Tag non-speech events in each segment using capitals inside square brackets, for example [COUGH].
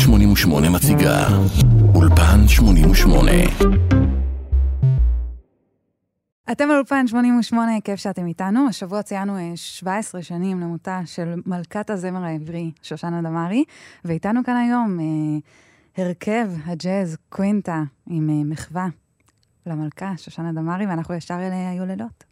88 מציגה אולפן 88 אתם על אולפן 88, כיף שאתם איתנו. השבוע ציינו 17 אה, שנים למותה של מלכת הזמר העברי, שושנה דמארי, ואיתנו כאן היום אה, הרכב הג'אז קווינטה עם אה, מחווה למלכה, שושנה דמארי, ואנחנו ישר אל היולדות.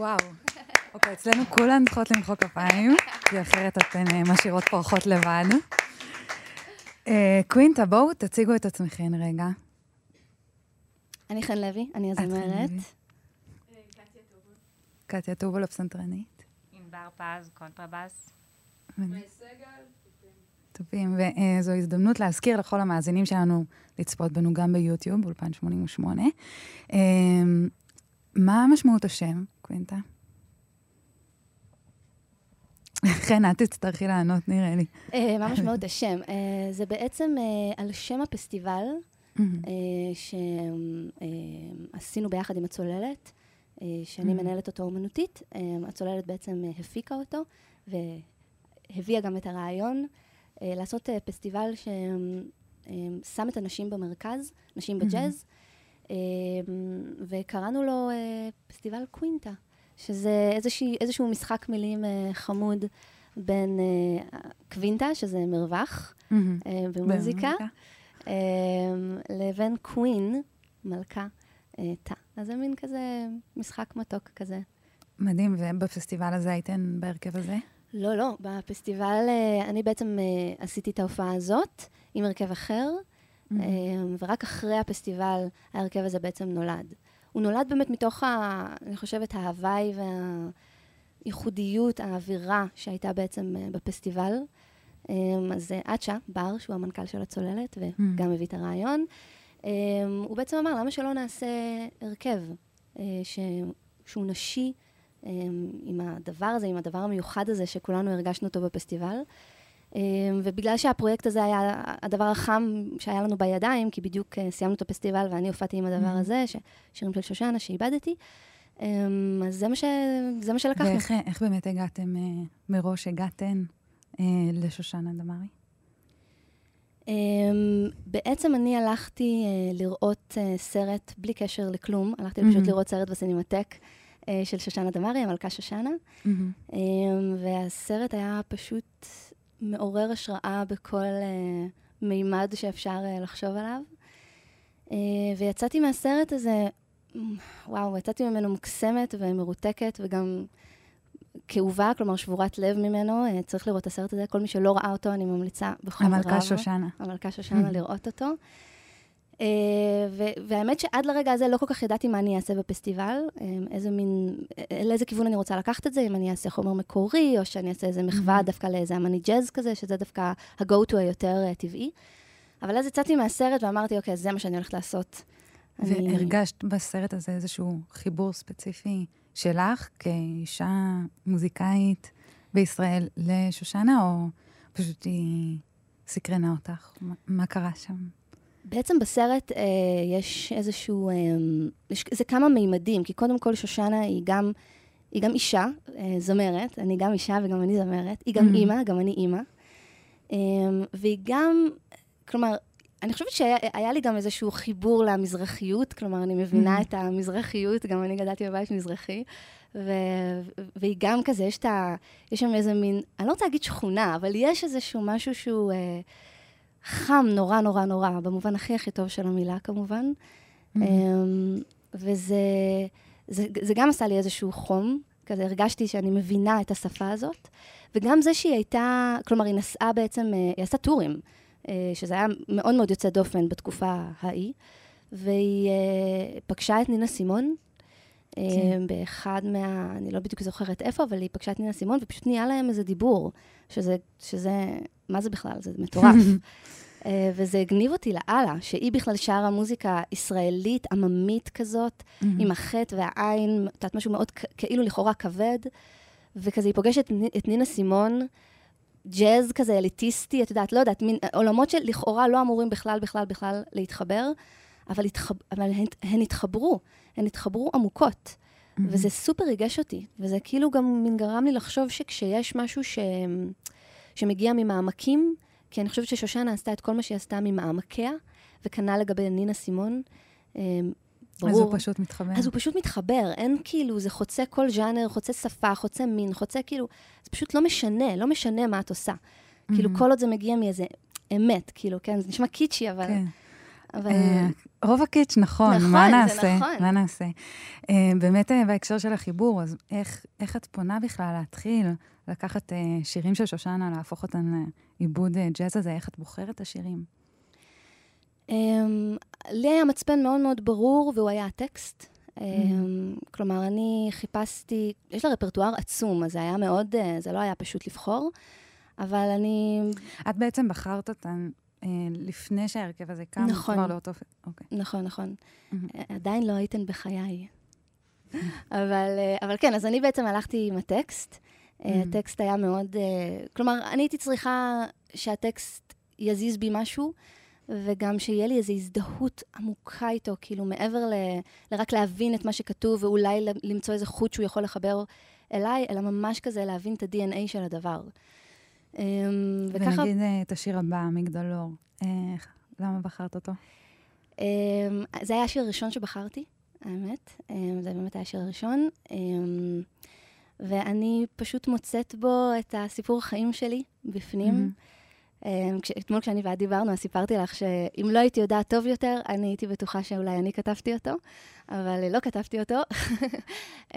וואו. אוקיי, אצלנו כולן צריכות למחוא כפיים, כי אחרת אתן אה, משאירות פה אורחות לבד. אה, קווינטה, בואו תציגו את עצמכן רגע. אני חן לוי, אני הזמרת. קטיה טובול, הפסנתרנית. ענבר פז, קונטרבאס. טובים, וזו הזדמנות להזכיר לכל המאזינים שלנו לצפות בנו גם ביוטיוב, אולפן 88. אה, מה משמעות השם, קווינטה? חן, את תצטרכי לענות, נראה לי. אה, מה משמעות השם? אה, זה בעצם אה, על שם הפסטיבל שעשינו ביחד עם הצוללת, שאני מנהלת אותו אומנותית. הצוללת בעצם הפיקה אותו, והביאה גם את הרעיון לעשות פסטיבל ששם את הנשים במרכז, נשים בג'אז. וקראנו לו פסטיבל קווינטה. שזה איזושהי, איזשהו משחק מילים uh, חמוד בין uh, קווינטה, שזה מרווח mm-hmm. במוזיקה, לבין קווין, מלכה, תא. אז זה מין כזה משחק מתוק כזה. מדהים, ובפסטיבל הזה הייתן בהרכב הזה? לא, לא, בפסטיבל אני בעצם עשיתי את ההופעה הזאת עם הרכב אחר, mm-hmm. ורק אחרי הפסטיבל ההרכב הזה בעצם נולד. הוא נולד באמת מתוך, ה, אני חושבת, ההוואי והייחודיות, האווירה שהייתה בעצם אה, בפסטיבל. אמ, אז אצ'ה בר, שהוא המנכ"ל של הצוללת, וגם mm. הביא את הרעיון, אמ, הוא בעצם אמר, למה שלא נעשה הרכב אה, ש... שהוא נשי אמ, עם הדבר הזה, עם הדבר המיוחד הזה שכולנו הרגשנו אותו בפסטיבל. אמ, ובגלל שהפרויקט הזה היה הדבר החם שהיה לנו בידיים, כי בדיוק אה, סיימנו את הפסטיבל ואני הופעתי עם הדבר mm-hmm. הזה, שירים של שושנה שאיבדתי, אמ, אז זה מה, ש... זה מה שלקחנו. ואיך באמת הגעתם, אה, מראש הגעתן אה, לשושנה דמארי? אמ, בעצם אני הלכתי לראות סרט בלי קשר לכלום, הלכתי mm-hmm. פשוט לראות סרט בסינמטק. של שושנה דמארי, המלכה שושנה, mm-hmm. והסרט היה פשוט מעורר השראה בכל uh, מימד שאפשר uh, לחשוב עליו. Uh, ויצאתי מהסרט הזה, וואו, יצאתי ממנו מוקסמת ומרותקת וגם כאובה, כלומר שבורת לב ממנו. צריך לראות את הסרט הזה. כל מי שלא ראה אותו, אני ממליצה בכל רב. המלכה שושנה. המלכה שושנה, [LAUGHS] לראות אותו. Uh, והאמת שעד לרגע הזה לא כל כך ידעתי מה אני אעשה בפסטיבל, um, איזה מין, לאיזה כיוון אני רוצה לקחת את זה, אם אני אעשה חומר מקורי, או שאני אעשה איזה מחווה mm-hmm. דווקא לאיזה אמני ג'אז כזה, שזה דווקא ה-go-to היותר uh, טבעי. אבל אז יצאתי מהסרט ואמרתי, אוקיי, זה מה שאני הולכת לעשות. והרגשת. בסרט הזה איזשהו חיבור ספציפי שלך, כאישה מוזיקאית בישראל, לשושנה, או פשוט היא סקרנה אותך? מה, מה קרה שם? בעצם בסרט אה, יש איזשהו, אה, יש, זה כמה מימדים, כי קודם כל שושנה היא גם, היא גם אישה, אה, זמרת, אני גם אישה וגם אני זמרת, היא גם mm-hmm. אימא, גם אני אימא, אה, והיא גם, כלומר, אני חושבת שהיה לי גם איזשהו חיבור למזרחיות, כלומר, אני מבינה mm-hmm. את המזרחיות, גם אני גדלתי בבית מזרחי, ו, והיא גם כזה, יש, ה, יש שם איזה מין, אני לא רוצה להגיד שכונה, אבל יש איזשהו משהו שהוא... אה, חם נורא נורא נורא, במובן הכי הכי טוב של המילה כמובן. Mm-hmm. וזה זה, זה גם עשה לי איזשהו חום, כזה הרגשתי שאני מבינה את השפה הזאת, וגם זה שהיא הייתה, כלומר, היא נסעה בעצם, אה, היא עשתה טורים, אה, שזה היה מאוד מאוד יוצא דופן בתקופה ההיא. והיא uh, פגשה את נינה סימון, כן. כן. באחד מה... אני לא בדיוק זוכרת איפה, אבל היא פגשה את נינה סימון, ופשוט נהיה להם איזה דיבור, שזה... שזה מה זה בכלל? זה מטורף. uh, [LAUGHS] וזה הגניב אותי לאללה, שהיא בכלל שרה מוזיקה ישראלית, עממית כזאת, עם החטא והעין, את יודעת, משהו מאוד כאילו לכאורה כבד, וכזה היא פוגשת את נינה סימון, ג'אז כזה אליטיסטי, את יודעת, לא יודעת, מין עולמות שלכאורה לא אמורים בכלל, בכלל, בכלל להתחבר, אבל, התחב, אבל הן, הן התחברו, הן התחברו עמוקות. Mm-hmm. וזה סופר ריגש אותי, וזה כאילו גם מין גרם לי לחשוב שכשיש משהו ש... שמגיע ממעמקים, כי אני חושבת ששושנה עשתה את כל מה שהיא עשתה ממעמקיה, וכנ"ל לגבי נינה סימון. ברור. אז הוא פשוט מתחבר. אז הוא פשוט מתחבר, אין כאילו, זה חוצה כל ז'אנר, חוצה שפה, חוצה מין, חוצה כאילו, זה פשוט לא משנה, לא משנה מה את עושה. Mm-hmm. כאילו, כל עוד זה מגיע מאיזה אמת, כאילו, כן, זה נשמע קיצ'י, אבל... כן. אבל... Uh, רוב הקיץ', נכון, נכון, מה זה נעשה? נכון. מה נעשה? Uh, באמת, uh, בהקשר של החיבור, אז איך, איך את פונה בכלל להתחיל לקחת שירים של שושנה, להפוך אותם לעיבוד ג'אז הזה? איך את בוחרת את השירים? Um, לי היה מצפן מאוד מאוד ברור, והוא היה הטקסט. Mm-hmm. Um, כלומר, אני חיפשתי, יש לה רפרטואר עצום, אז זה היה מאוד, זה לא היה פשוט לבחור, אבל אני... את בעצם בחרת אותן לפני שההרכב הזה קם, נכון. כבר לאותו... אוקיי. נכון, נכון. Mm-hmm. עדיין לא הייתן בחיי. [LAUGHS] אבל, uh, אבל כן, אז אני בעצם הלכתי עם הטקסט. Mm-hmm. הטקסט היה מאוד... כלומר, אני הייתי צריכה שהטקסט יזיז בי משהו. וגם שיהיה לי איזו הזדהות עמוקה איתו, כאילו מעבר ל, לרק להבין את מה שכתוב, ואולי למצוא איזה חוט שהוא יכול לחבר אליי, אלא ממש כזה להבין את ה-DNA של הדבר. אמ, וככה... ונגיד אה, את השיר הבא, מגדלור, איך, למה בחרת אותו? אמ, זה היה השיר הראשון שבחרתי, האמת. אמ, זה באמת היה השיר הראשון. ואני פשוט מוצאת בו את הסיפור החיים שלי בפנים. אתמול כשאני ואת דיברנו, אז סיפרתי לך שאם לא הייתי יודעת טוב יותר, אני הייתי בטוחה שאולי אני כתבתי אותו, אבל לא כתבתי אותו. [LAUGHS]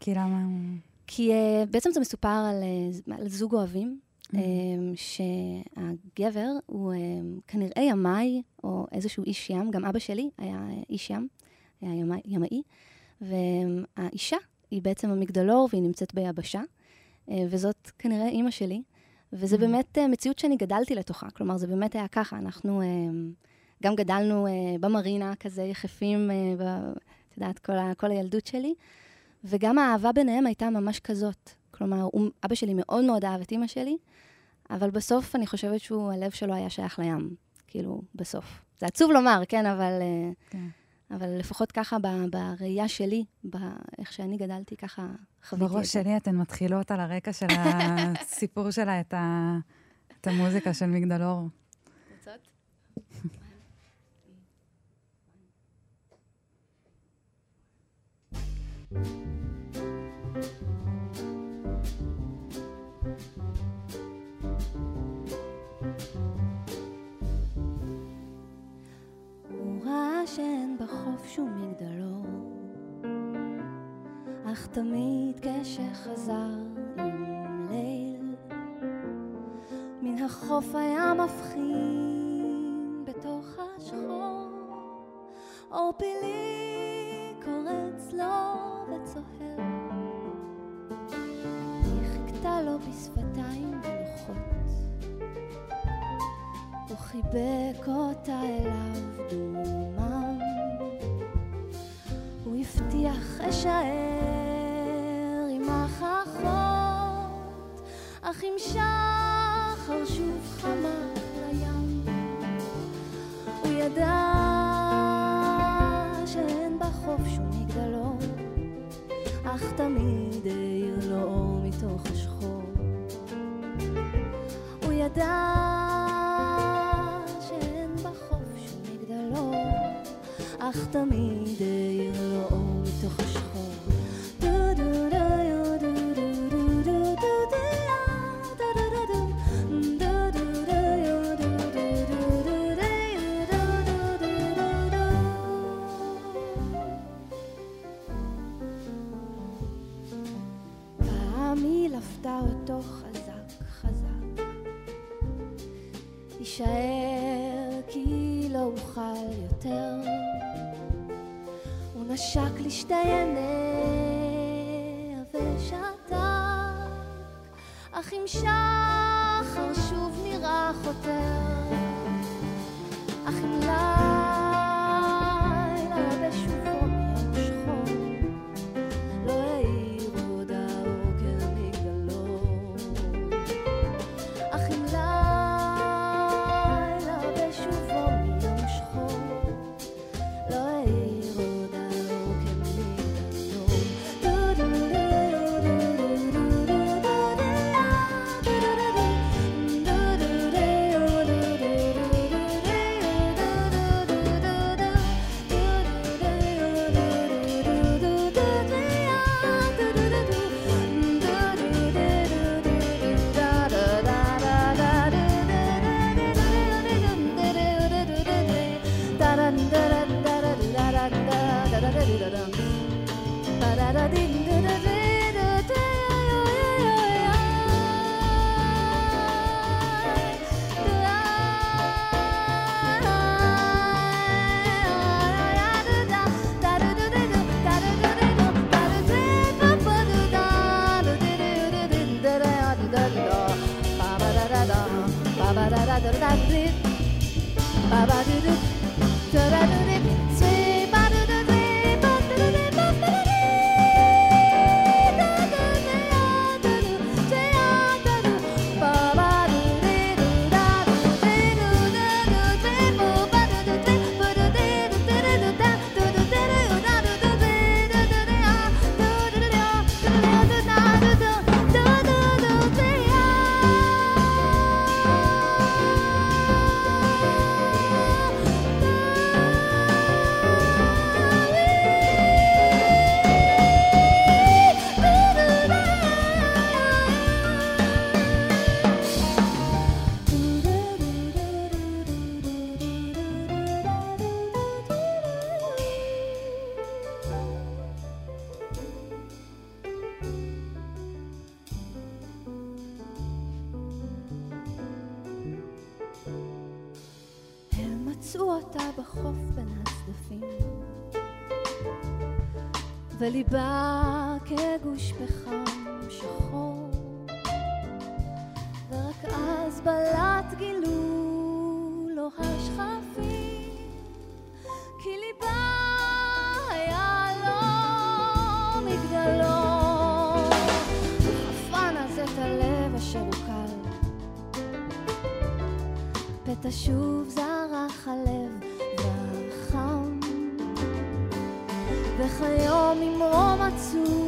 כי. למה, כי uh, בעצם זה מסופר על, uh, על זוג אוהבים, mm-hmm. um, שהגבר הוא um, כנראה ימאי או איזשהו איש ים, גם אבא שלי היה איש ים, היה ימאי, ימאי, והאישה היא בעצם המגדלור והיא נמצאת ביבשה, uh, וזאת כנראה אימא שלי. וזה mm. באמת uh, מציאות שאני גדלתי לתוכה. כלומר, זה באמת היה ככה. אנחנו uh, גם גדלנו uh, במרינה, כזה יחפים, uh, ב, את יודעת, כל, ה, כל הילדות שלי, וגם האהבה ביניהם הייתה ממש כזאת. כלומר, הוא, אבא שלי מאוד מאוד אהב את אימא שלי, אבל בסוף אני חושבת שהוא, הלב שלו היה שייך לים. כאילו, בסוף. זה עצוב לומר, כן, אבל... כן. אבל לפחות ככה בראייה שלי, באיך שאני גדלתי, ככה חוויתי את זה. בראש שלי אתן מתחילות על הרקע של [LAUGHS] הסיפור שלה, את, ה, את המוזיקה של מגדלור. שאין בחוף שום מגדלור, אך תמיד כשחזר עם ליל, מן החוף היה מבחין בתוך השחור, אור פילי קורץ לו לו בשפתיים מלוכות, הוא חיבק אותה אליו דומה. הבטיח אשאר עם הכחות, אך עם שחר שוב חמק לים. הוא ידע הוא שוב זרח הלב והחם, וכיום ממרום הצוק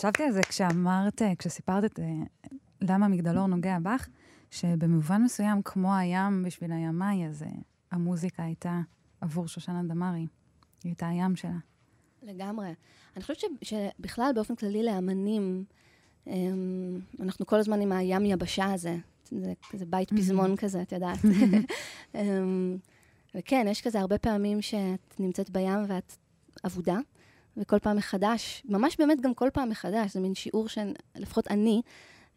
חשבתי על זה כשאמרת, כשסיפרת את אה, למה מגדלור נוגע בך, שבמובן מסוים, כמו הים בשביל הימאי, אז אה, המוזיקה הייתה עבור שושנה דמארי. היא הייתה הים שלה. לגמרי. אני חושבת ש, שבכלל, באופן כללי, לאמנים, אמ, אנחנו כל הזמן עם הים יבשה הזה. זה כזה בית פזמון כזה, את יודעת. [LAUGHS] אמ, וכן, יש כזה הרבה פעמים שאת נמצאת בים ואת אבודה, וכל פעם מחדש, ממש באמת גם כל פעם מחדש, זה מין שיעור שלפחות אני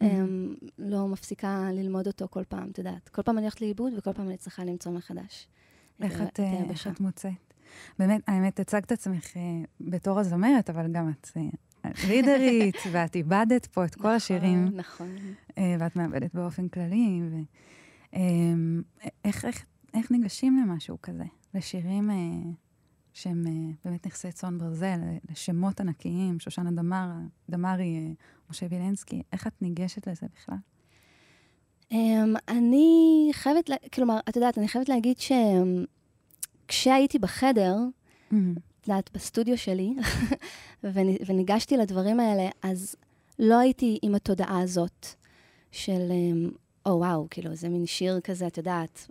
אמ, לא מפסיקה ללמוד אותו כל פעם, את יודעת. כל פעם אני הולכת לאיבוד וכל פעם אני צריכה למצוא מחדש. איך את, אה, איך היבשה. את מוצאת? באמת, האמת, הצגת עצמך אה, בתור הזמרת, אבל גם את אה, רידרית, [LAUGHS] ואת איבדת פה את כל השירים, נכון. אה, ואת מאבדת באופן כללי. ו... אמ, איך, איך, איך ניגשים למשהו כזה? לשירים אה, שהם אה, באמת נכסי צאן ברזל, לשמות ענקיים, שושנה דמר, דמארי, אה, משה וילנסקי, איך את ניגשת לזה בכלל? Um, אני חייבת, כלומר, את יודעת, אני חייבת להגיד שכשהייתי בחדר. את יודעת, בסטודיו שלי, [LAUGHS] וניגשתי לדברים האלה, אז לא הייתי עם התודעה הזאת של, אמ, או וואו, כאילו, זה מין שיר כזה, את יודעת,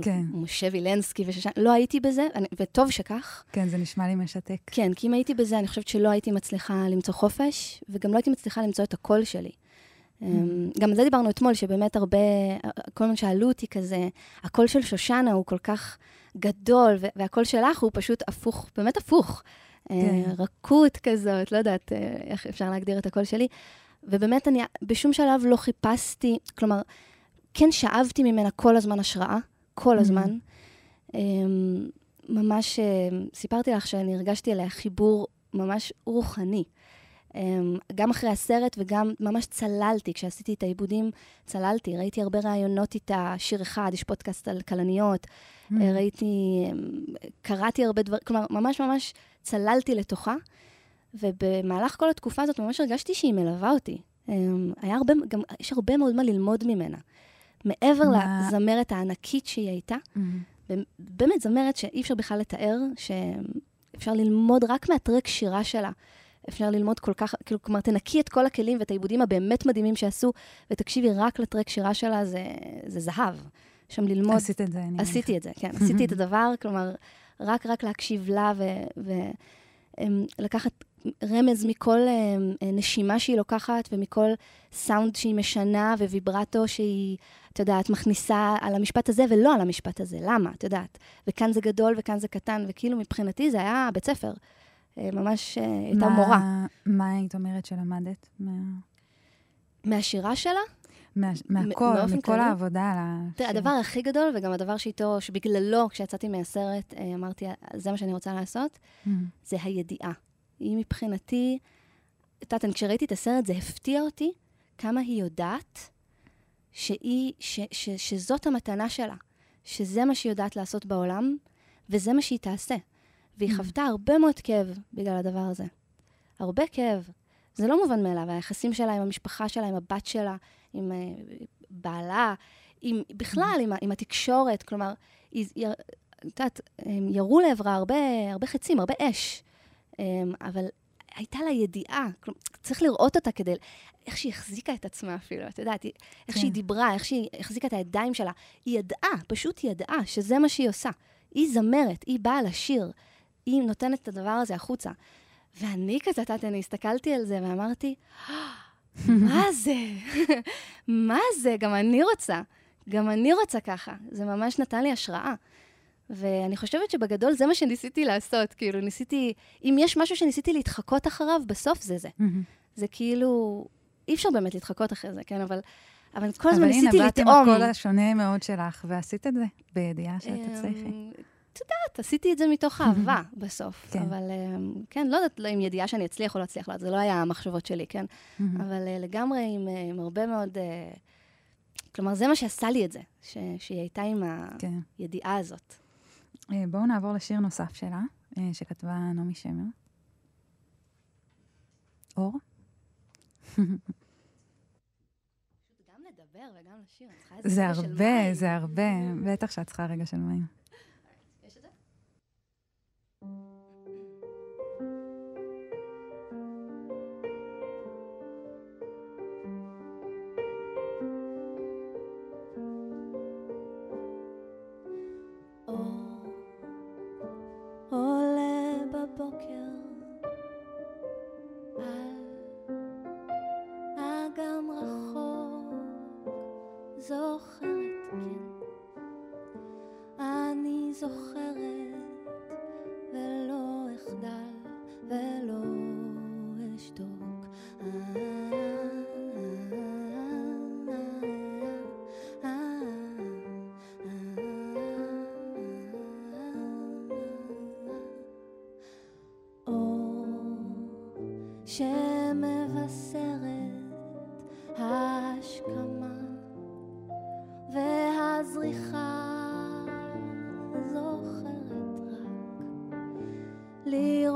כאילו, כן. משה וילנסקי ושושן, לא הייתי בזה, אני, וטוב שכך. כן, זה נשמע לי משתק. כן, כי אם הייתי בזה, אני חושבת שלא הייתי מצליחה למצוא חופש, וגם לא הייתי מצליחה למצוא את הקול שלי. Mm. גם על זה דיברנו אתמול, שבאמת הרבה, כל הזמן שאלו אותי כזה, הקול של שושנה הוא כל כך גדול, והקול שלך הוא פשוט הפוך, באמת הפוך. כן. רכות כזאת, לא יודעת אה, איך אפשר להגדיר את הקול שלי. ובאמת, אני בשום שלב לא חיפשתי, כלומר, כן שאבתי ממנה כל הזמן השראה, כל הזמן. Mm-hmm. ממש סיפרתי לך שאני הרגשתי עליה חיבור ממש רוחני. גם אחרי הסרט וגם ממש צללתי, כשעשיתי את העיבודים, צללתי. ראיתי הרבה ראיונות איתה, שיר אחד, יש פודקאסט על כלניות. Mm. ראיתי, קראתי הרבה דברים, כלומר, ממש ממש צללתי לתוכה. ובמהלך כל התקופה הזאת ממש הרגשתי שהיא מלווה אותי. היה הרבה, גם, יש הרבה מאוד מה ללמוד ממנה. מעבר מה... לזמרת הענקית שהיא הייתה, mm-hmm. באמת זמרת שאי אפשר בכלל לתאר, שאפשר ללמוד רק מהטרק שירה שלה. אפשר ללמוד כל כך, כאילו, כלומר, תנקי את כל הכלים ואת העיבודים הבאמת מדהימים שעשו, ותקשיבי רק לטרק שירה שלה, זה, זה זהב. שם ללמוד... עשית את זה, אני עשיתי את זה, כן. [LAUGHS] עשיתי את הדבר, כלומר, רק רק להקשיב לה ולקחת רמז מכל uh, נשימה שהיא לוקחת ומכל סאונד שהיא משנה וויברטו שהיא, את יודעת, מכניסה על המשפט הזה ולא על המשפט הזה. למה? את יודעת. וכאן זה גדול וכאן זה קטן, וכאילו מבחינתי זה היה בית ספר. Uh, ממש הייתה מה, מורה. מה היית אומרת שלמדת? מה... מהשירה שלה? מה, מהכל, מכל העבודה על השיר. תראה, הדבר הכי גדול, וגם הדבר שאיתו, שבגללו, כשיצאתי מהסרט, אמרתי, זה מה שאני רוצה לעשות, mm-hmm. זה הידיעה. היא מבחינתי, את יודעת, כשראיתי את הסרט, זה הפתיע אותי כמה היא יודעת שהיא, ש, ש, ש, שזאת המתנה שלה, שזה מה שהיא יודעת לעשות בעולם, וזה מה שהיא תעשה. והיא mm. חוותה הרבה מאוד כאב בגלל הדבר הזה. הרבה כאב. זה לא מובן מאליו, היחסים שלה עם המשפחה שלה, עם הבת שלה, עם uh, בעלה, עם, בכלל, mm. עם, עם התקשורת. כלומר, את יודעת, ירו לעברה הרבה, הרבה חצים, הרבה אש. אמ, אבל הייתה לה ידיעה, כלומר, צריך לראות אותה כדי, איך שהיא החזיקה את עצמה אפילו, את יודעת, איך כן. שהיא דיברה, איך שהיא החזיקה את הידיים שלה. היא ידעה, פשוט ידעה שזה מה שהיא עושה. היא זמרת, היא באה לשיר, היא נותנת את הדבר הזה החוצה. ואני כזה, את יודעת, אני הסתכלתי על זה ואמרתי, מה זה? [LAUGHS] מה זה? גם אני רוצה. גם אני רוצה ככה. זה ממש נתן לי השראה. ואני חושבת שבגדול זה מה שניסיתי לעשות. כאילו, ניסיתי, אם יש משהו שניסיתי להתחקות אחריו, בסוף זה זה. Mm-hmm. זה כאילו, אי אפשר באמת להתחקות אחרי זה, כן? אבל, אבל כל הזמן ניסיתי לטעום. אבל הנה, באת עם הקול השונה מאוד שלך, ועשית את זה בידיעה שאת אמ, תצליחי. את יודעת, עשיתי את זה מתוך אהבה בסוף. כן. אבל אמ, כן, לא יודעת עם ידיעה שאני אצליח או לא אצליח, לא, זה לא היה המחשבות שלי, כן? אבל אה, לגמרי עם, אה, עם הרבה מאוד... אה, כלומר, זה מה שעשה לי את זה, שהיא הייתה עם כן. הידיעה הזאת. אה, בואו נעבור לשיר נוסף שלה, אה, שכתבה נעמי שמר. אור? זה הרבה, זה הרבה. בטח שאת צריכה רגע של מים. שמבשרת השכמה.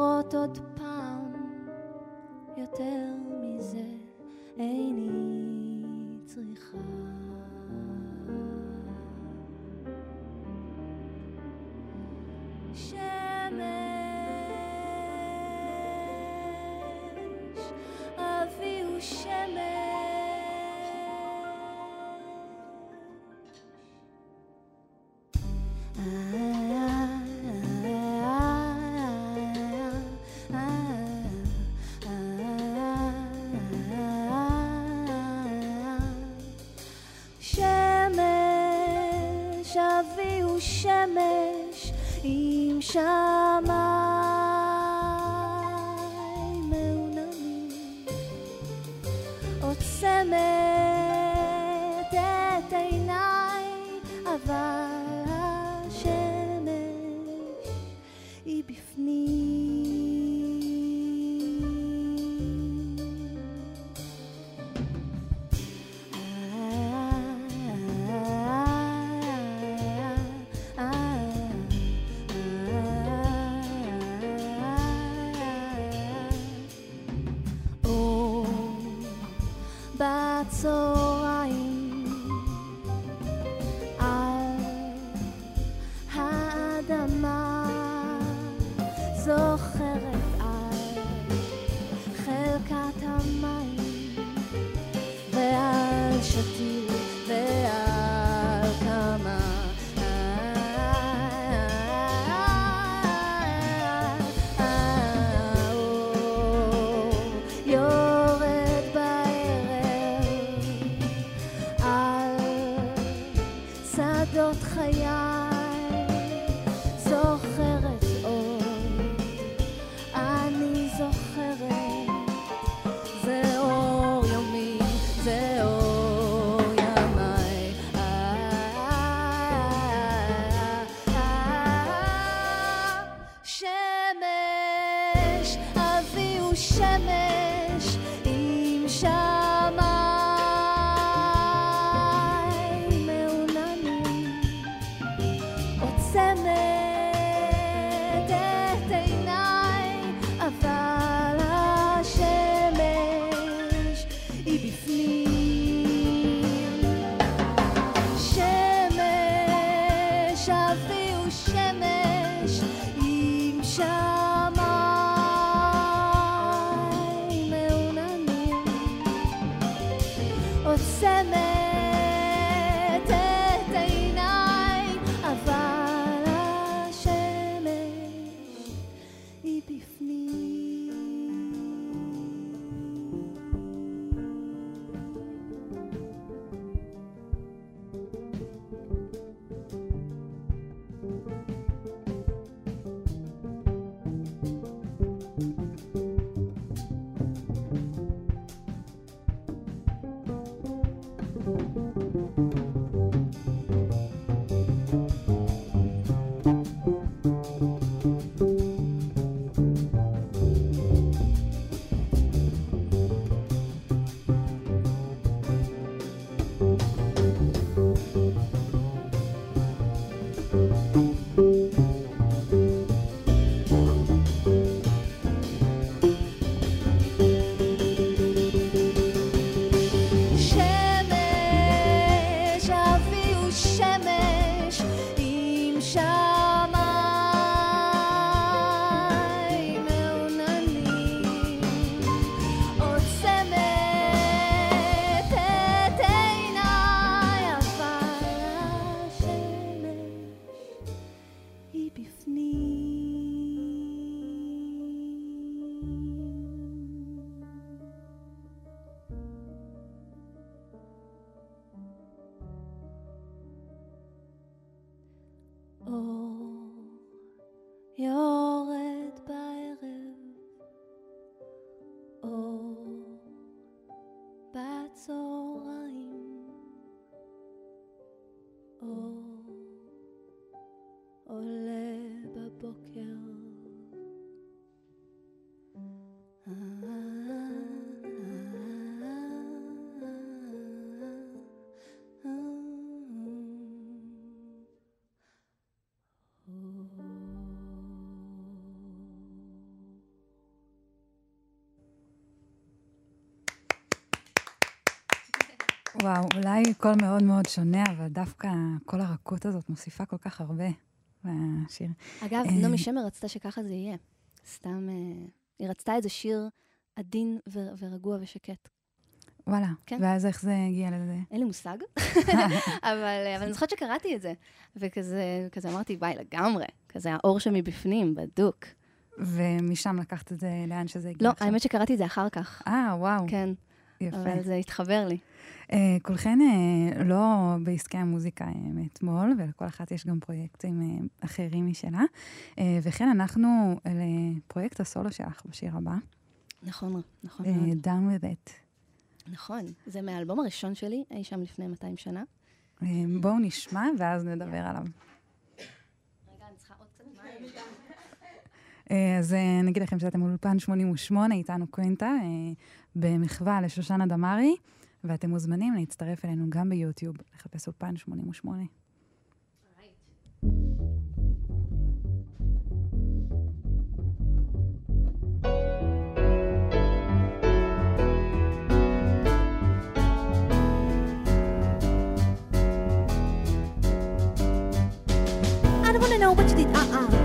לראות עוד פעם יותר מזה איני צריכה. שמש, וואו, אולי קול מאוד מאוד שונה, אבל דווקא כל הרכות הזאת מוסיפה כל כך הרבה לשיר. אגב, אה, נעמי שמר רצתה שככה זה יהיה. סתם, אה, היא רצתה איזה שיר עדין ורגוע ושקט. וואלה, כן. ואז איך זה הגיע לזה? אין לי מושג, [LAUGHS] אבל, אבל אני זוכרת שקראתי את זה. וכזה כזה אמרתי, ביי, לגמרי. כזה האור שמבפנים, בדוק. ומשם לקחת את זה לאן שזה הגיע לא, עכשיו? האמת שקראתי את זה אחר כך. אה, וואו, כן, יפה. אבל זה התחבר לי. אה, כולכן אה, לא בעסקי המוזיקה אה, מאתמול, ולכל אחת יש גם פרויקטים אה, אחרים משלה. אה, וכן, אנחנו לפרויקט הסולו שלך בשיר הבא, נכון, נכון אה, מאוד. Down with it. נכון. זה מהאלבום הראשון שלי, אי שם לפני 200 שנה. אה, בואו נשמע ואז נדבר עליו. רגע, אני צריכה עוד קצת מים. אה, אז אה, נגיד לכם שאתם אולפן 88, איתנו קווינטה, אה, במחווה לשושנה דמארי, ואתם מוזמנים להצטרף אלינו גם ביוטיוב, לחפש אולפן 88. I don't wanna know what you did, uh-uh.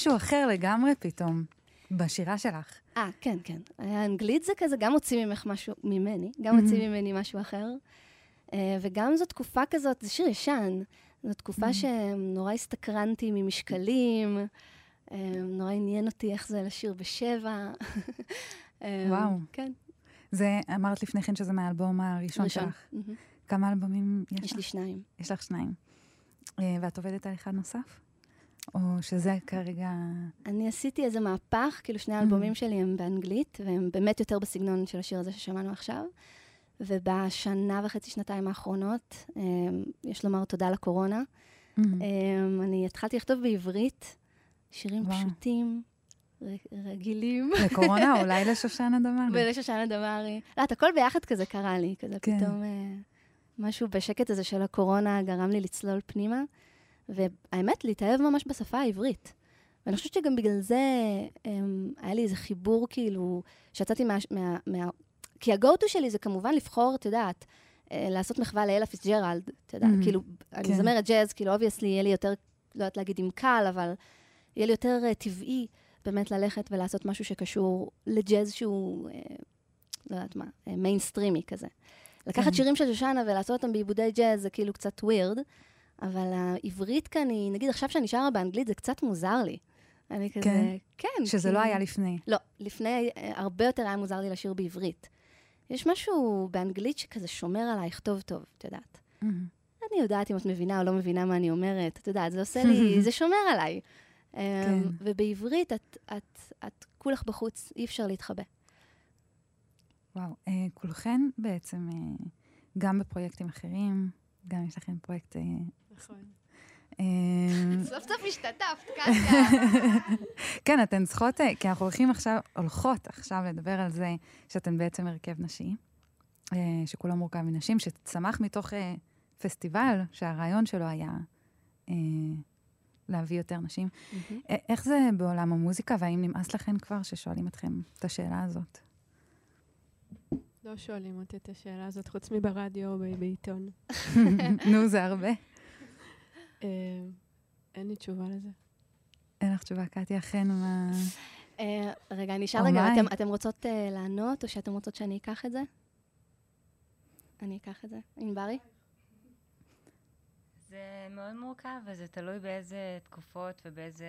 משהו אחר לגמרי פתאום. בשירה שלך. אה, כן, כן. האנגלית זה כזה, גם מוציא ממך משהו, ממני, גם Mhm. מוציא ממני משהו אחר. אה, וגם זו תקופה כזאת, זה שיר ישן, זו תקופה Mhm. שנורא הסתקרנתי ממשקלים, אה, נורא עניין אותי איך זה לשיר בשבע. [LAUGHS] אה, וואו. כן, זה, אמרת לפני כן שזה מהאלבום הראשון ראשון. שלך. מהמם. כמה אלבומים יש יש לך? לי שניים. יש לך שניים. ואת עובדת על אחד נוסף? או שזה כרגע... אני עשיתי איזה מהפך, כאילו שני Mhm. האלבומים שלי הם באנגלית, והם באמת יותר בסגנון של השיר הזה ששמענו עכשיו. ובשנה וחצי, שנתיים האחרונות, אה, יש לומר תודה לקורונה. Mhm. Um, אני התחלתי לכתוב בעברית, שירים. פשוטים, רגילים. לקורונה, או [LAUGHS] אולי לשושנה דמארי. ולשושנה דמארי. לא, את הכל ביחד כזה קרה לי, כזה כן. פתאום אה, משהו בשקט הזה של הקורונה גרם לי לצלול פנימה, והאמת, להתאהב ממש בשפה העברית. ואני חושבת שגם בגלל זה um, היה לי איזה חיבור, כאילו, שיצאתי מה... מה, מה כי ה-go-to שלי זה כמובן לבחור, את יודעת, אה, לעשות מחווה לאלה פיסג'רלד, את יודעת, Mhm. כאילו, אני כן. זמרת ג'אז, כאילו, obviously, יהיה לי יותר, לא יודעת להגיד אם קל, אבל יהיה לי יותר אה, טבעי באמת ללכת ולעשות משהו שקשור לג'אז שהוא, אה, לא יודעת מה, מיינסטרימי כזה. לקחת כן. שירים של שושנה ולעשות אותם בעיבודי ג'אז זה כאילו קצת weird, אבל העברית כאן היא, נגיד עכשיו שאני שרה באנגלית זה קצת מוזר לי. אני כזה, כן? כן. שזה לא כי- היה לפני. לא, לפני, אה, הרבה יותר היה מוזר לי לשיר בעברית. יש משהו באנגלית שכזה שומר עלייך טוב טוב, את יודעת. Mhm. אני יודעת אם את מבינה או לא מבינה מה אני אומרת, את יודעת, זה עושה לי, [LAUGHS] זה שומר עליי. כן. ובעברית את, את, את כולך בחוץ, אי אפשר להתחבא. וואו, אה, כולכן בעצם, אה, גם בפרויקטים אחרים, גם יש לכם פרויקט... אה, נכון. אה, [LAUGHS] סוף סוף השתתפת, קטיה. [LAUGHS] כן, אתן צריכות, אה, כי אנחנו הולכים עכשיו, הולכות עכשיו לדבר על זה שאתן בעצם הרכב נשי, אה, שכולו מורכב מנשים, שצמח מתוך אה, פסטיבל שהרעיון שלו היה להביא יותר נשים. איך זה בעולם המוזיקה, והאם נמאס לכן כבר ששואלים אתכם את השאלה הזאת? לא שואלים אותי את השאלה הזאת, חוץ מברדיו או בעיתון. [LAUGHS] נו, זה הרבה. אה, אין לי תשובה לזה. אין לך תשובה, קטיה, אכן, מה... אה, רגע, אני אשאל רגע. אתם- אתם רוצות אה, לענות, או שאתם רוצות שאני אקח את זה? אני אקח את זה. ענברי? זה מאוד מורכב, וזה תלוי באיזה תקופות ובאיזה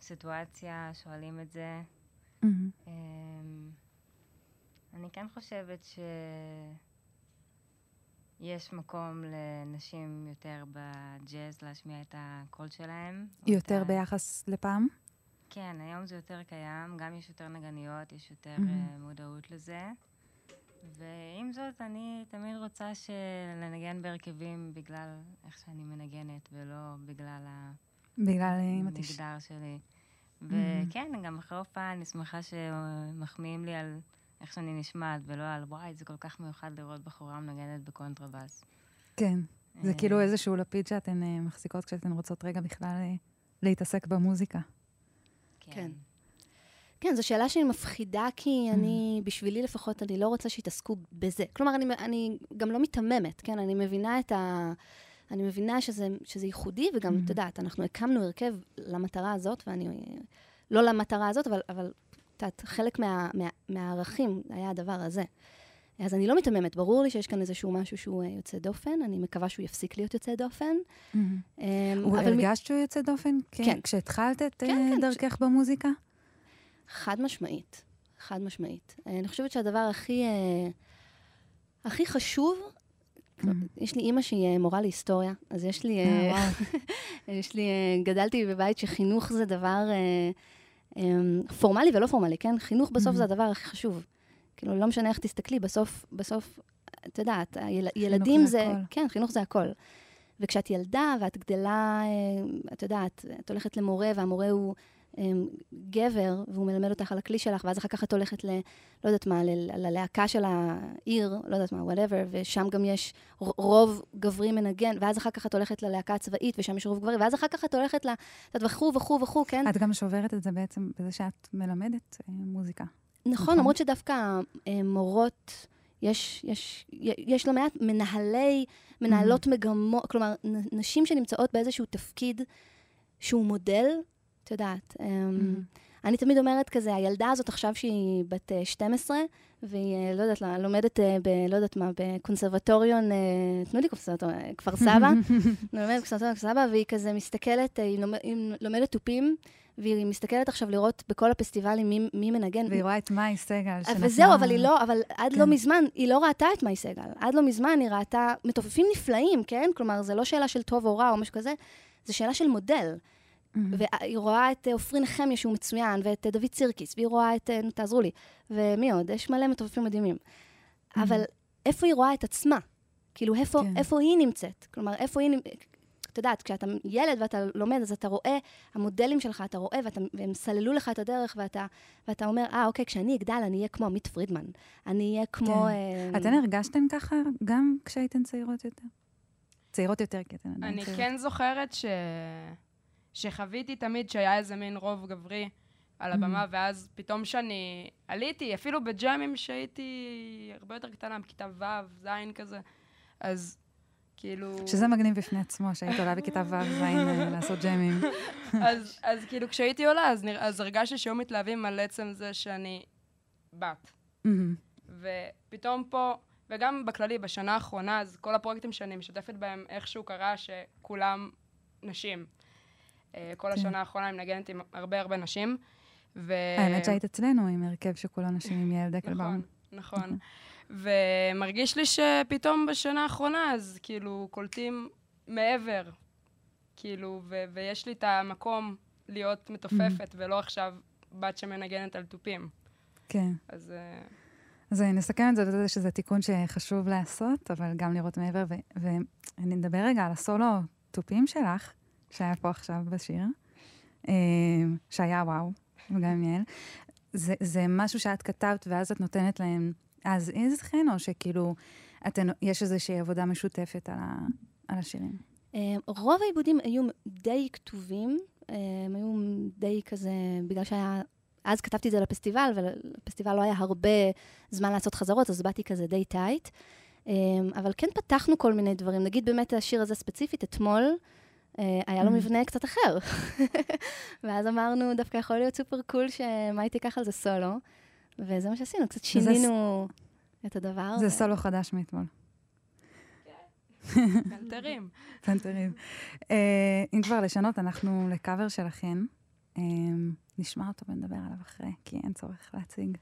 סיטואציה שואלים את זה. אמ, אני כן חושבת שיש מקום לנשים יותר בג'אז להשמיע את הקול שלהם. יותר ה- ביחס לפעם? כן, היום זה יותר קיים, גם יש יותר נגניות, יש יותר. אה, מודעות לזה. ועם זאת, אני תמיד רוצה לנגן בהרכבים בגלל איך שאני מנגנת, ולא בגלל בגלל אה. המגדר שלי. וכן, גם אחרי הופעה אני שמחה שמחמיאים לי על איך שאני נשמעת, ולא על וואי, זה כל כך מיוחד לראות בחורה מנגנת בקונטרבאס. כן. זה אה, כאילו איזשהו לפיד שאתן אה, מחזיקות כשאתן רוצות רגע בכלל אה, להתעסק במוזיקה. כן. כן, זו שאלה שהיא מפחידה, כי אני, בשבילי לפחות, אני לא רוצה שיתעסקו בזה. כלומר, אני, אני גם לא מיתממת, כן? אני מבינה את ה... אני מבינה שזה, שזה ייחודי, וגם, Mhm. את יודעת, אנחנו הקמנו הרכב למטרה הזאת, ואני... לא למטרה הזאת, אבל, אבל את יודעת, חלק מה, מה, מהערכים היה הדבר הזה. אז אני לא מיתממת, ברור לי שיש כאן איזשהו משהו שהוא אה, יוצא דופן, אני מקווה שהוא יפסיק להיות יוצא דופן. אמ, הוא אבל מ- הרגשת שהוא יוצא דופן? כ- כן. כשהתחלת את כן, אה, כן, דרכך במוזיקה? חד משמעית, חד משמעית. אה, אני חושבת שהדבר הכי, אה, הכי חשוב, יש לי אימא שהיא מורה להיסטוריה, אז יש לי, וואו. [LAUGHS] יש לי, אה, גדלתי בבית שחינוך זה דבר אה, פורמלי ולא פורמלי, כן? חינוך בסוף. זה הדבר הכי חשוב. כאילו, לא משנה איך תסתכלי, בסוף, בסוף, את יודעת, היל, ילדים זה זה, הכל. כן, חינוך זה הכל. וכשאת ילדה ואת גדלה, אה, את יודעת, את הולכת למורה והמורה הוא גבר, והוא מלמד אותך על הכלי שלך, ואז אחר כך את הולכת ל... לא יודעת מה, ללהקה של העיר, לא יודעת מה, whatever, ושם גם יש רוב גברי מנגן, ואז אחר כך את הולכת ללהקה הצבאית, ושם יש רוב גברי, ואז אחר כך את הולכת ל... את וכו' וכו' וכו', כן? את גם שוברת את זה בעצם בזה שאת מלמדת אה, מוזיקה. נכון, נכון. למרות שדווקא אה, מורות, יש, יש, יש לא מעט מנהלי, מנהלות מגמות, כלומר, נשים שנמצאות באיזשהו תפקיד שהוא מודל, את יודעת. אמ, אני תמיד אומרת כזה, הילדה הזאת עכשיו שהיא בת אה, 12, והיא, אה, לא יודעת, לא, לומדת אה, ב... לא יודעת מה, בקונסרבטוריון, אה, תנו לי קונסרבטוריון, אה, כפר [LAUGHS] סבא, לומדת בקונסרבטוריון כפר סבא, והיא כזה מסתכלת, אה, היא לומד- היא לומדת תופים, והיא מסתכלת עכשיו לראות בכל הפסטיבלים מי, מי מנגן. והיא רואה את מאי סגל. וזהו, אבל היא לא, אבל עד כן. לא מזמן, היא לא ראתה את מאי סגל. עד לא מזמן היא ראתה מתופפים נפלאים, כן? כלומר, זה לא שאלה של טוב או רע או משהו כזה, זה שאלה של מודל. מהמם. והיא רואה את אה, עופרי נחמיה שהוא מצוין, ואת אה, דוד סירקיס, והיא רואה את, אה, נו, תעזרו לי, ומי עוד? יש מלא מתופפים מדהימים. אבל איפה היא רואה את עצמה? כאילו, איפה, כן. איפה היא נמצאת? כלומר, איפה היא נמצאת? את יודעת, כשאתה ילד ואתה לומד, אז אתה רואה, המודלים שלך, אתה רואה, ואתה, והם סללו לך את הדרך, ואתה, ואתה אומר, אה, אוקיי, כשאני אגדל, אני אהיה כמו עמית פרידמן. אני אהיה כמו... כן. אה, אתן הרגשתן ככה גם כשהייתן צעירות יותר? צעירות יותר, כי אתן עדיין אני. כן זוכרת ש... שחוויתי תמיד שהיה איזה מין רוב גברי על הבמה, ואז פתאום שאני עליתי, אפילו בג'אמים שהייתי הרבה יותר קטנה, בכיתה ו', ז' כזה, אז כאילו... שזה מגניב בפני עצמו, שהיית עולה בכיתה ו' ז' אה, לעשות ג'מים. [LAUGHS] אז, אז כאילו כשהייתי עולה, אז, נרא... אז הרגשתי שהיו מתלהבים על עצם זה שאני בת. מהמם. ופתאום פה, וגם בכללי, בשנה האחרונה, אז כל הפרויקטים שאני משתפת בהם, איכשהו קרה שכולם נשים. אה, כל כן. השנה האחרונה אני מנגנת עם הרבה הרבה נשים. ו... האמת שהיית אצלנו עם הרכב שכולו נשים עם יעל דקלבאום. נכון, נכון. ומרגיש לי שפתאום בשנה האחרונה, אז כאילו קולטים מעבר, כאילו, ו- ויש לי את המקום להיות מתופפת, ולא עכשיו בת שמנגנת על תופים. כן. אז אה, אז נסכם את זה בזה שזה תיקון שחשוב לעשות, אבל גם לראות מעבר. ו- ואני נדבר רגע על הסולו תופים שלך, שהיה פה עכשיו בשיר, אה, שהיה וואו, וגם יעל. זה, זה משהו שאת כתבת ואז את נותנת להם אז איז חן, או שכאילו, אתן, יש איזושהי עבודה משותפת על, ה, על השירים? אה, רוב העיבודים היו די כתובים, אה, הם היו די כזה, בגלל שהיה... אז כתבתי את זה לפסטיבל, ולפסטיבל לא היה הרבה זמן לעשות חזרות, אז באתי כזה די טייט. אבל כן פתחנו כל מיני דברים. נגיד באמת השיר הזה ספציפית, אתמול, היה לו Mm. מבנה קצת אחר. [LAUGHS] ואז אמרנו, דווקא יכול להיות סופר קול שמה היא תיקח על זה סולו. וזה מה שעשינו, קצת שינינו את הדבר. זה סולו חדש מאתמול. [LAUGHS] פנתרים. פנתרים. אה, אם כבר לשנות, אנחנו לקאבר שלכן. אה, נשמע אותו ונדבר עליו אחרי, כי אין צורך להציג.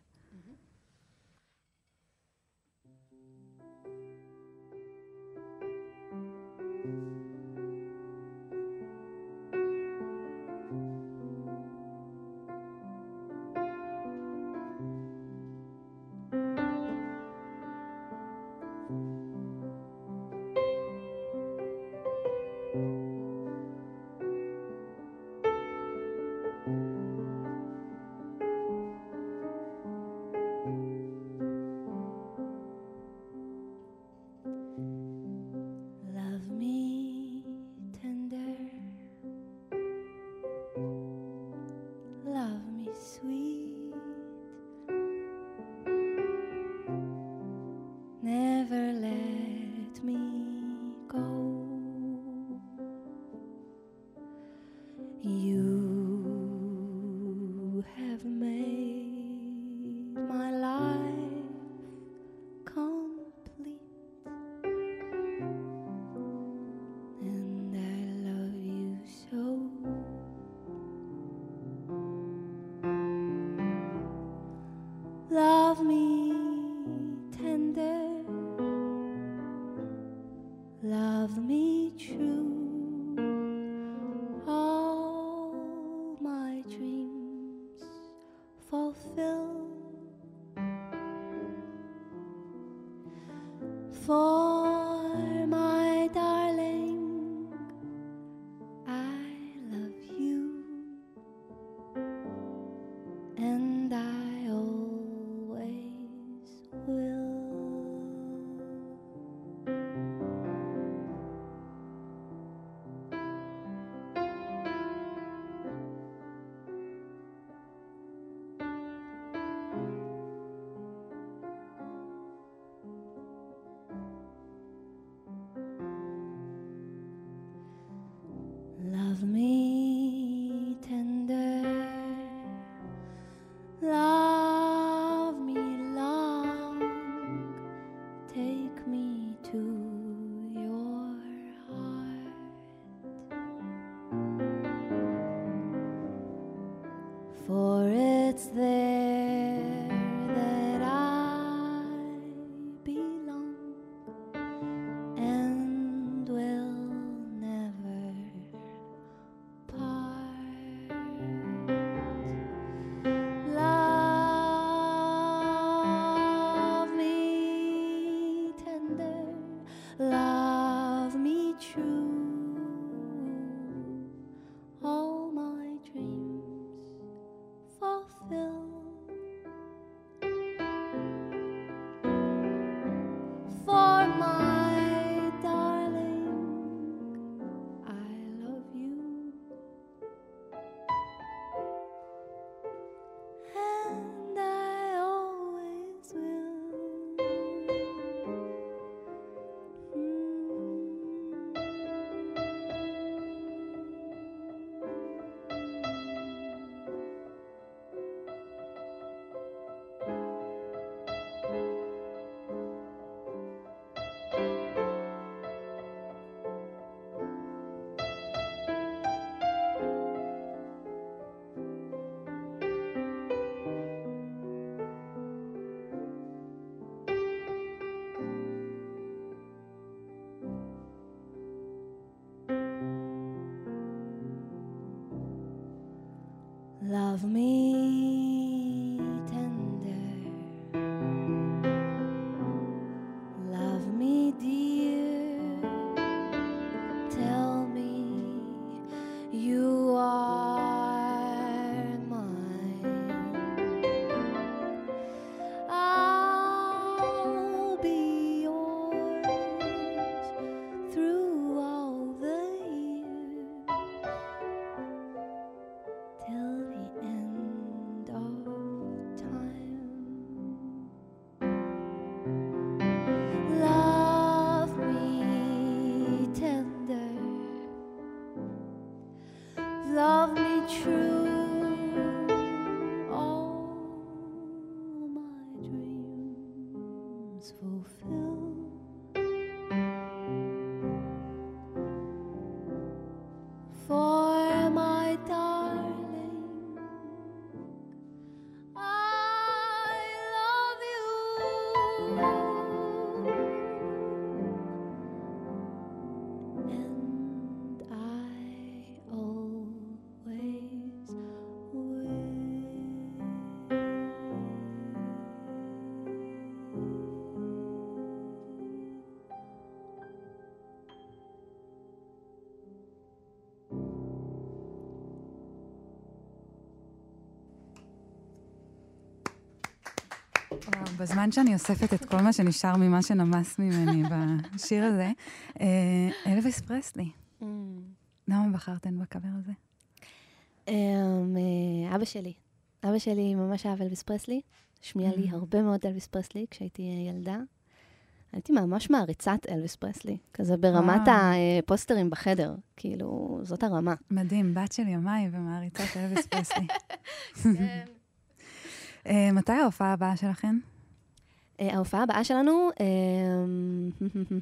Love me בזמן שאני אוספת את כל מה שנשאר ממה שנמס ממני בשיר הזה, אה, אלוויס פרסלי, למה בחרתן בקאבר הזה? אמ, אה, אבא שלי. אבא שלי ממש אהב אלוויס פרסלי. השמיע לי Mm. הרבה מאוד אלוויס פרסלי כשהייתי אה, ילדה. הייתי ממש מעריצת אלוויס פרסלי, כזה ברמת. הפוסטרים בחדר, כאילו, זאת הרמה. מדהים, בת של ימיי ומעריצת אלוויס פרסלי. [LAUGHS] [LAUGHS] אה, מתי ההופעה הבאה שלכן? אה, ההופעה הבאה שלנו, אמ,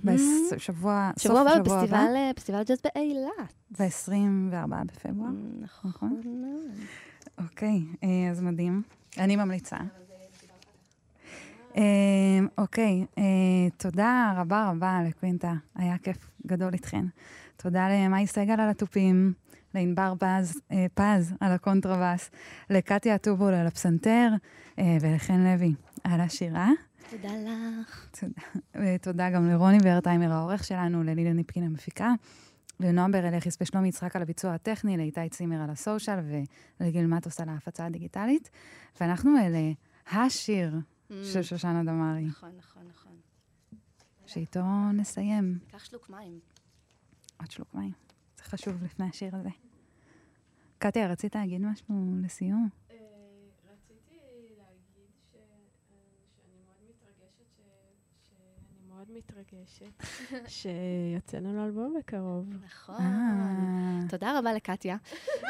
בשבוע, סוף שבוע הבא שבוע הבא? בפסטיבל, אה, ג'אז באילת. ב-24 בפברואר. נכון. נכון. מאוד. אוקיי, אה, אז מדהים. אני ממליצה. אוקיי, תודה רבה רבה לקווינטה, היה כיף גדול איתכן. תודה למאי סגל על התופים, לענבר פז, פז על הקונטרבאס, לקטיה הטובול על הפסנתר, ולחן לוי על השירה. תודה לך. ותודה גם לרוני ורטהיימר העורך שלנו, ללילה ניפקין המפיקה, לנועם ברלכיס ושלומי יצחק על הביצוע הטכני, לאיתי צימר על ה social ולגיל מטוס על ההפצה הדיגיטלית. ואנחנו אלה השיר של שושנה דמארי, נכון, נכון, נכון. שאיתו נסיים. קח שלוק מים. עוד שלוק מים. זה חשוב לפני השיר הזה. קטיה, רצית להגיד משהו לסיום? מתרגשת [LAUGHS] שיוצא לנו אלבום בקרוב. נכון. אה, תודה רבה לקטיה,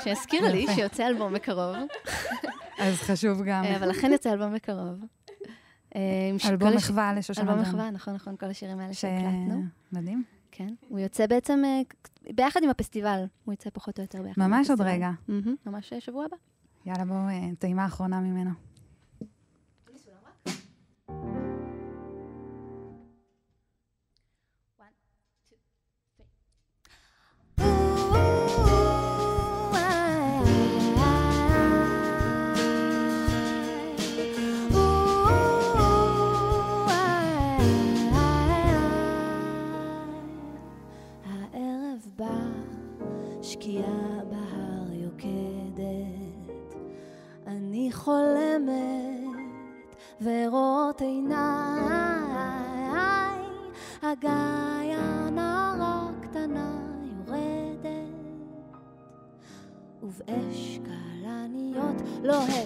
שהזכירה לי. [LAUGHS] שיוצא אלבום בקרוב, [LAUGHS] אז חשוב גם אה, אבל אכן יוצא אלבום בקרוב. אה, אלבום מחווה לשושנה אלבום. מחווה, נכון, נכון, כל השירים האלה שהקלטנו. מדהים. כן. הוא יוצא בעצם ביחד עם הפסטיבל. הוא יוצא פחות או יותר ביחד עם ממש עוד הפסטיבל. רגע. ממש שבוע הבא. יאללה, בואו, טעימה אחרונה ממנו. כלניות לוהט